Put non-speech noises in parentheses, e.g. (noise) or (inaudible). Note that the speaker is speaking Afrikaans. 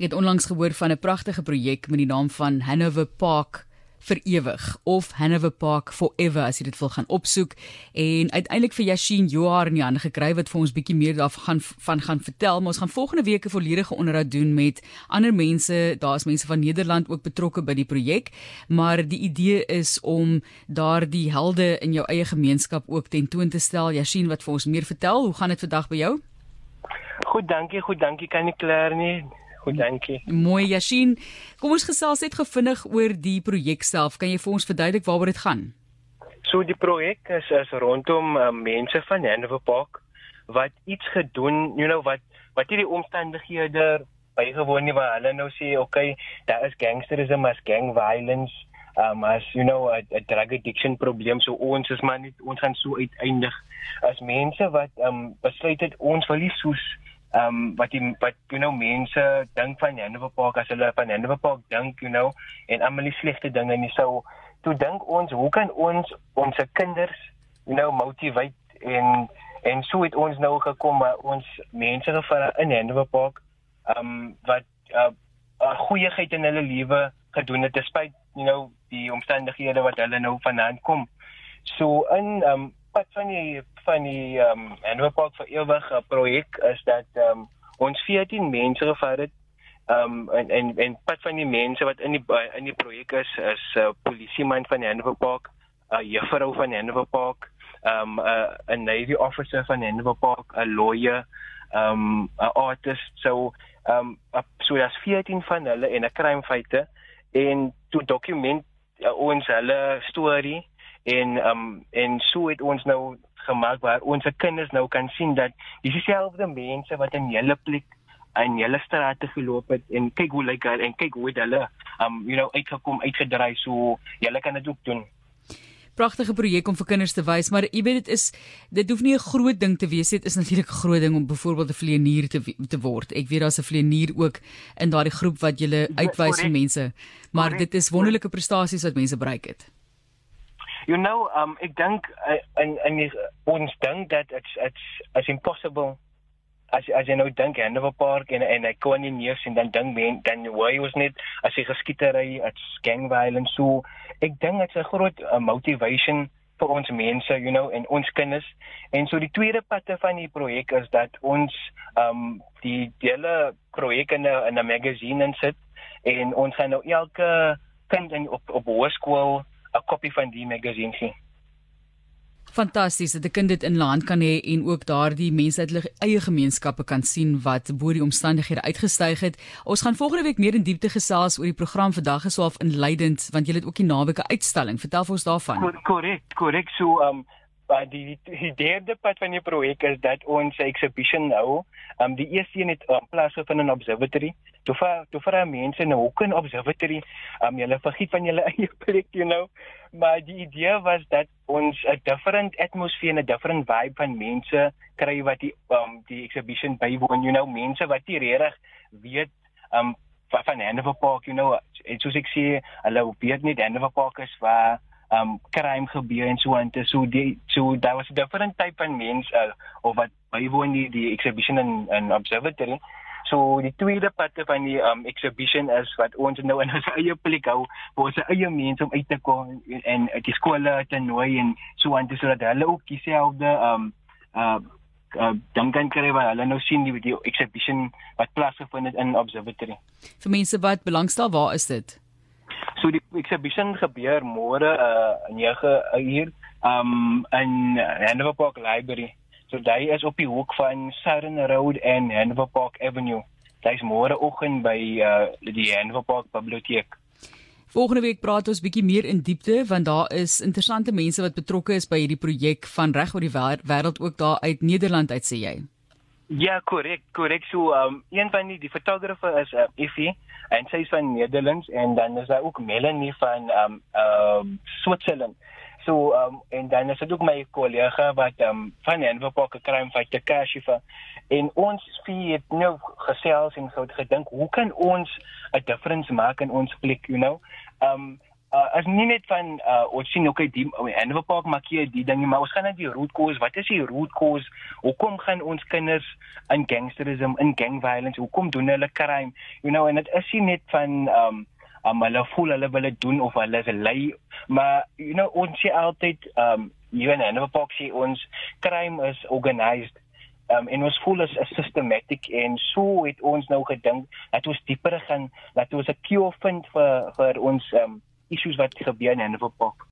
Ek het onlangs gehoor van 'n pragtige projek met die naam van Hanover Park vir ewig of Hanover Park Forever as jy dit wil gaan opsoek. En uiteindelik vir Yashin Johar in die hande gekry wat vir ons bietjie meer daarvan gaan van gaan vertel. Maar ons gaan volgende week 'n volledige onderhoud doen met ander mense. Daar's mense van Nederland ook betrokke by die projek. Maar die idee is om daardie helde in jou eie gemeenskap ook tentoon te stel. Yashin wat vir ons meer vertel? Hoe gaan dit vandag by jou? Goed, dankie, goed, dankie. Kan nie klaar nie. Goed, dankie. Mooi, Yashin. Kom ons gesels net gevinnig oor die projek self. Kan jy vir ons verduidelik waaroor dit gaan? So die projek is is rondom uh, mense van Hanover Park wat iets gedoen, you know, wat wat hierdie omstandighede bygewoon nie waar hulle nou sê, okay, daar is gangsterisme, as gang violence, um as you know, 'n drug addiction probleem so ons is maar net ons gaan so uiteindig as mense wat um besluit het ons wil nie soos ehm um, wat die wat you know mense dink van Hanover Park as hulle van Hanover Park dink you know en almal die slegte dinge nie sou toe dink ons hoe kan ons ons kinders you know motivate en en so het ons nou gekom maar ons mense gevra in Hanover Park ehm um, wat 'n uh, uh, goeieheid in hulle lewe gedoen het despite you know die omstandighede wat hulle nou vanaand kom. So in ehm um, pad van die van die ehm um, Hanover Park vir ewig projek is dat ehm um, ons 14 mense gevat het ehm um, en en en pad van die mense wat in die in die projek is is 'n uh, polisieman van Hanover Park, 'n uh, juffrou van Hanover Park, ehm um, 'n uh, 'n navy officer van Hanover Park, 'n lawyer, ehm um, 'n artist. So ehm um, so daar's 14 van hulle en 'n crime fighter en to dokument uh, ons hulle storie en um en so het ons nou gemaak waar ons kinders nou kan sien dat dis dieselfde mense wat in julle plek in julle strate geloop het en kyk hoe lyk hulle en kyk hoe hulle um you know uitgekom uitgedry so julle kan dit ook doen pragtige projek om vir kinders te wys, maar jy weet dit is dit hoef nie 'n groot ding te wees. Dit is natuurlik 'n groot ding om byvoorbeeld 'n vleienier te te word. Ek weet daar's 'n vleienier ook in daardie groep wat jy uitwys vir mense. Maar dit is wonderlike prestasies wat mense bereik het. You know, um ek dink uh, in in ons dink dat it's it's it's impossible as as jy nou dink Hanover Park en en ek kon nie neus en dan dink men dan why was net as jy geskietery, it's gang violence so ek dink dit's 'n groot uh, motivation vir ons mense, you know, en ons kinders. En so die tweede patte van die projek is dat ons um die hele projek in 'n magazine insit en ons gaan nou elke kind in op op hoërskool 'n kopie van die magazine sien. Fantasties dat 'n kind dit in land kan hê en ook daardie mense uit hulle eie gemeenskappe kan sien wat bo die omstandighede uitgestyg het. Ons gaan volgende week meer in diepte gesels oor die program vandag is so half inleidend want jy het ook die naweek 'n uitstalling. Vertel vir ons daarvan. Korrek, korrek. So um by die die derde part van die projek is dat ons exhibition nou um die eerste een het um, plaas gevind in observatory. Toe vir toe vir mense nou hoe kan observatory um julle vergiet van julle (laughs) eie plek you know? Maar die idee was dat ons 'n different atmosphere en 'n different vibe van mense kry wat die um die exhibition bywoon you know? Mense wat nie regtig weet um van Hanover Park you know? Soos ek sê hulle weet nie Hanover Park is waar um crime gebeur en so te so die so daar was 'n different type van mense uh, of wat bywoon die die exhibition in in observatory so die tweede parte van die um exhibition is wat ons nou in ons eie plek hou vir ons eie mense om uit te kom en, en die skole te nooi en so te sodat hulle ook dieselfde um uh uh dan kan kry waar hulle nou sien die, die exhibition wat plaasgevind het in observatory. Vir mense wat belangstel, waar is dit? So die exhibition gebeur môre uh 9 uur um in Hanover Park Library. So daai is op die hoek van Southern Road en Hanover Park Avenue. Dit is môre oggend by uh die Hanover Park Biblioteek. Volgende week praat ons bietjie meer in diepte want daar is interessante mense wat betrokke is by hierdie projek van reg oor die wêreld ook daar uit Nederland uit sê jy. Ja, korrek, korrek. So um een van die die fotografe is uh, Effie en sy is van Nederlands en dan is daar ook Melanie van um uh Switserland. So um en dan is dit ook my kollega wat um van Denver Park Crime Fighter Kashifa en ons vier het nou gesels en so gedink hoe kan ons 'n difference maak in ons plek, you know? Um uh, as nie net van uh, ons sien okay die Hanover Park maak hier die dinge maar ons gaan net die root cause. Wat is die root cause? Hoekom gaan ons kinders in gangsterism in gang violence? Hoekom doen hulle crime? You know en dit is nie net van um um hulle voel hulle wil dit doen of hulle is lei maar you know ons sê altyd um hier in Hanover Park sê ons crime is organized. Um, en ons voel is, is systematic en so het ons nou gedink dat ons dieper gaan dat ons 'n cure vind vir vir ons um, issues wat gebeur in Hanover Park